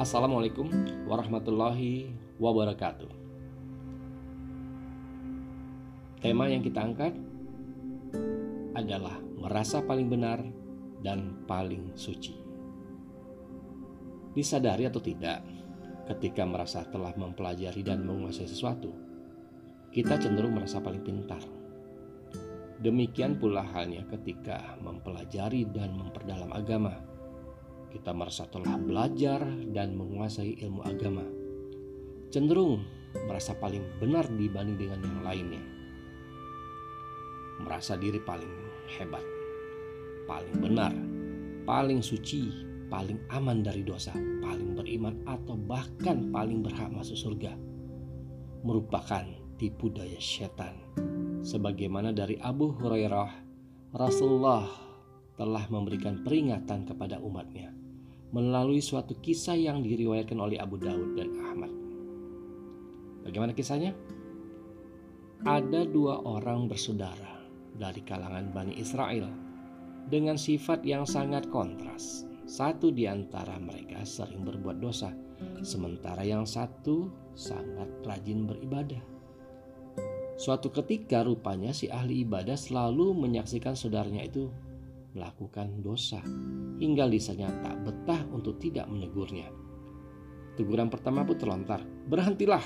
Assalamualaikum warahmatullahi wabarakatuh. Tema yang kita angkat adalah merasa paling benar dan paling suci. Disadari atau tidak, ketika merasa telah mempelajari dan menguasai sesuatu, kita cenderung merasa paling pintar. Demikian pula halnya ketika mempelajari dan memperdalam agama. Kita merasa telah belajar dan menguasai ilmu agama. Cenderung merasa paling benar dibanding dengan yang lainnya. Merasa diri paling hebat, paling benar, paling suci, paling aman dari dosa, paling beriman atau bahkan paling berhak masuk surga. Merupakan tipu daya setan. Sebagaimana dari Abu Hurairah, Rasulullah telah memberikan peringatan kepada umatnya melalui suatu kisah yang diriwayatkan oleh Abu Daud dan Ahmad. Bagaimana kisahnya? Ada dua orang bersaudara dari kalangan Bani Israel dengan sifat yang sangat kontras. Satu di antara mereka sering berbuat dosa, sementara yang satu sangat rajin beribadah. Suatu ketika rupanya si ahli ibadah selalu menyaksikan saudaranya itu melakukan dosa hingga lisannya tak betah untuk tidak menegurnya. Teguran pertama pun terlontar, berhentilah.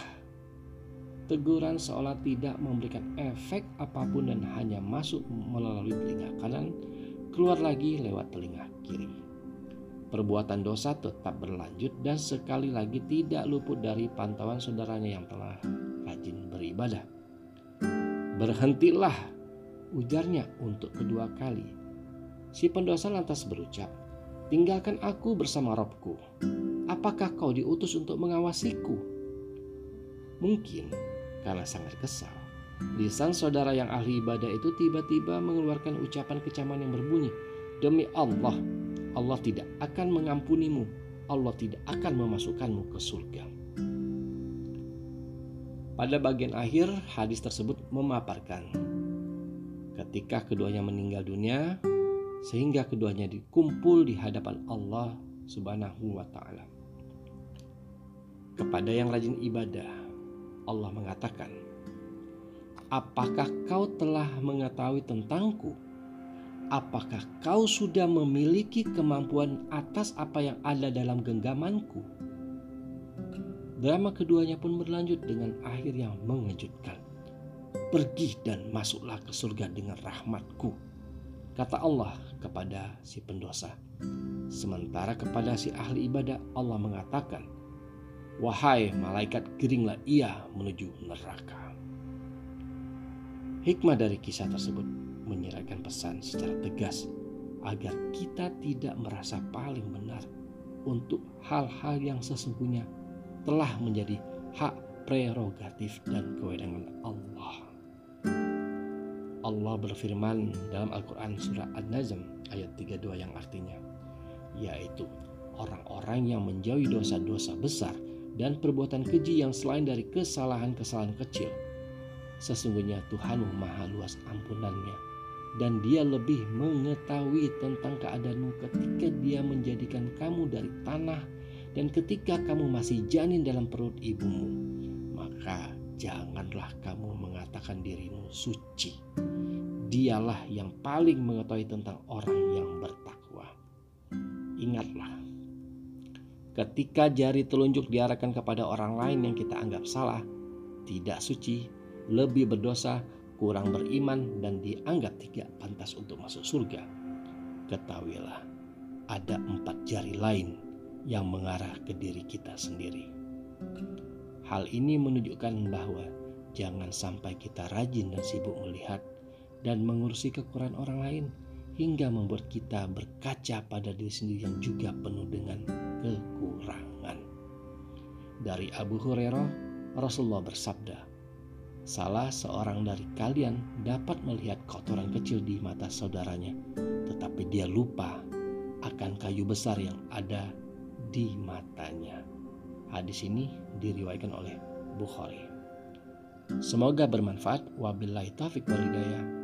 Teguran seolah tidak memberikan efek apa pun dan hanya masuk melalui telinga kanan, keluar lagi lewat telinga kiri. Perbuatan dosa tetap berlanjut dan sekali lagi tidak luput dari pantauan saudaranya yang telah rajin beribadah. Berhentilah, ujarnya untuk kedua kali. Si pendosa lantas berucap, Tinggalkan aku bersama Robku. Apakah kau diutus untuk mengawasiku? Mungkin karena sangat kesal, lisan saudara yang ahli ibadah itu tiba-tiba mengeluarkan ucapan kecaman yang berbunyi, Demi Allah, Allah tidak akan mengampunimu, Allah tidak akan memasukkanmu ke surga. Pada bagian akhir, hadis tersebut memaparkan ketika keduanya meninggal dunia, sehingga keduanya dikumpul di hadapan Allah Subhanahu wa Ta'ala. Kepada yang rajin ibadah, Allah mengatakan, "Apakah kau telah mengetahui tentangku? Apakah kau sudah memiliki kemampuan atas apa yang ada dalam genggamanku?" Drama keduanya pun berlanjut dengan akhir yang mengejutkan. Pergi dan masuklah ke surga dengan rahmatku, kata Allah kepada si pendosa. Sementara kepada si ahli ibadah Allah mengatakan, Wahai malaikat geringlah ia menuju neraka. Hikmah dari kisah tersebut menyerahkan pesan secara tegas agar kita tidak merasa paling benar untuk hal-hal yang sesungguhnya telah menjadi hak prerogatif dan kewenangan Allah. Allah berfirman dalam Al-Quran surah An-Najm ayat 32 yang artinya yaitu orang-orang yang menjauhi dosa-dosa besar dan perbuatan keji yang selain dari kesalahan-kesalahan kecil. Sesungguhnya Tuhanmu maha luas ampunannya dan dia lebih mengetahui tentang keadaanmu ketika dia menjadikan kamu dari tanah dan ketika kamu masih janin dalam perut ibumu, maka janganlah kamu mengatakan dirimu suci. Dialah yang paling mengetahui tentang orang yang bertakwa. Ingatlah, ketika jari telunjuk diarahkan kepada orang lain yang kita anggap salah, tidak suci, lebih berdosa, kurang beriman, dan dianggap tidak pantas untuk masuk surga. Ketahuilah, ada empat jari lain yang mengarah ke diri kita sendiri. Hal ini menunjukkan bahwa jangan sampai kita rajin dan sibuk melihat dan mengurusi kekurangan orang lain hingga membuat kita berkaca pada diri sendiri yang juga penuh dengan kekurangan. Dari Abu Hurairah, Rasulullah bersabda, Salah seorang dari kalian dapat melihat kotoran kecil di mata saudaranya, tetapi dia lupa akan kayu besar yang ada di matanya. Hadis ini diriwayatkan oleh Bukhari. Semoga bermanfaat. Wabillahi taufiq walhidayah.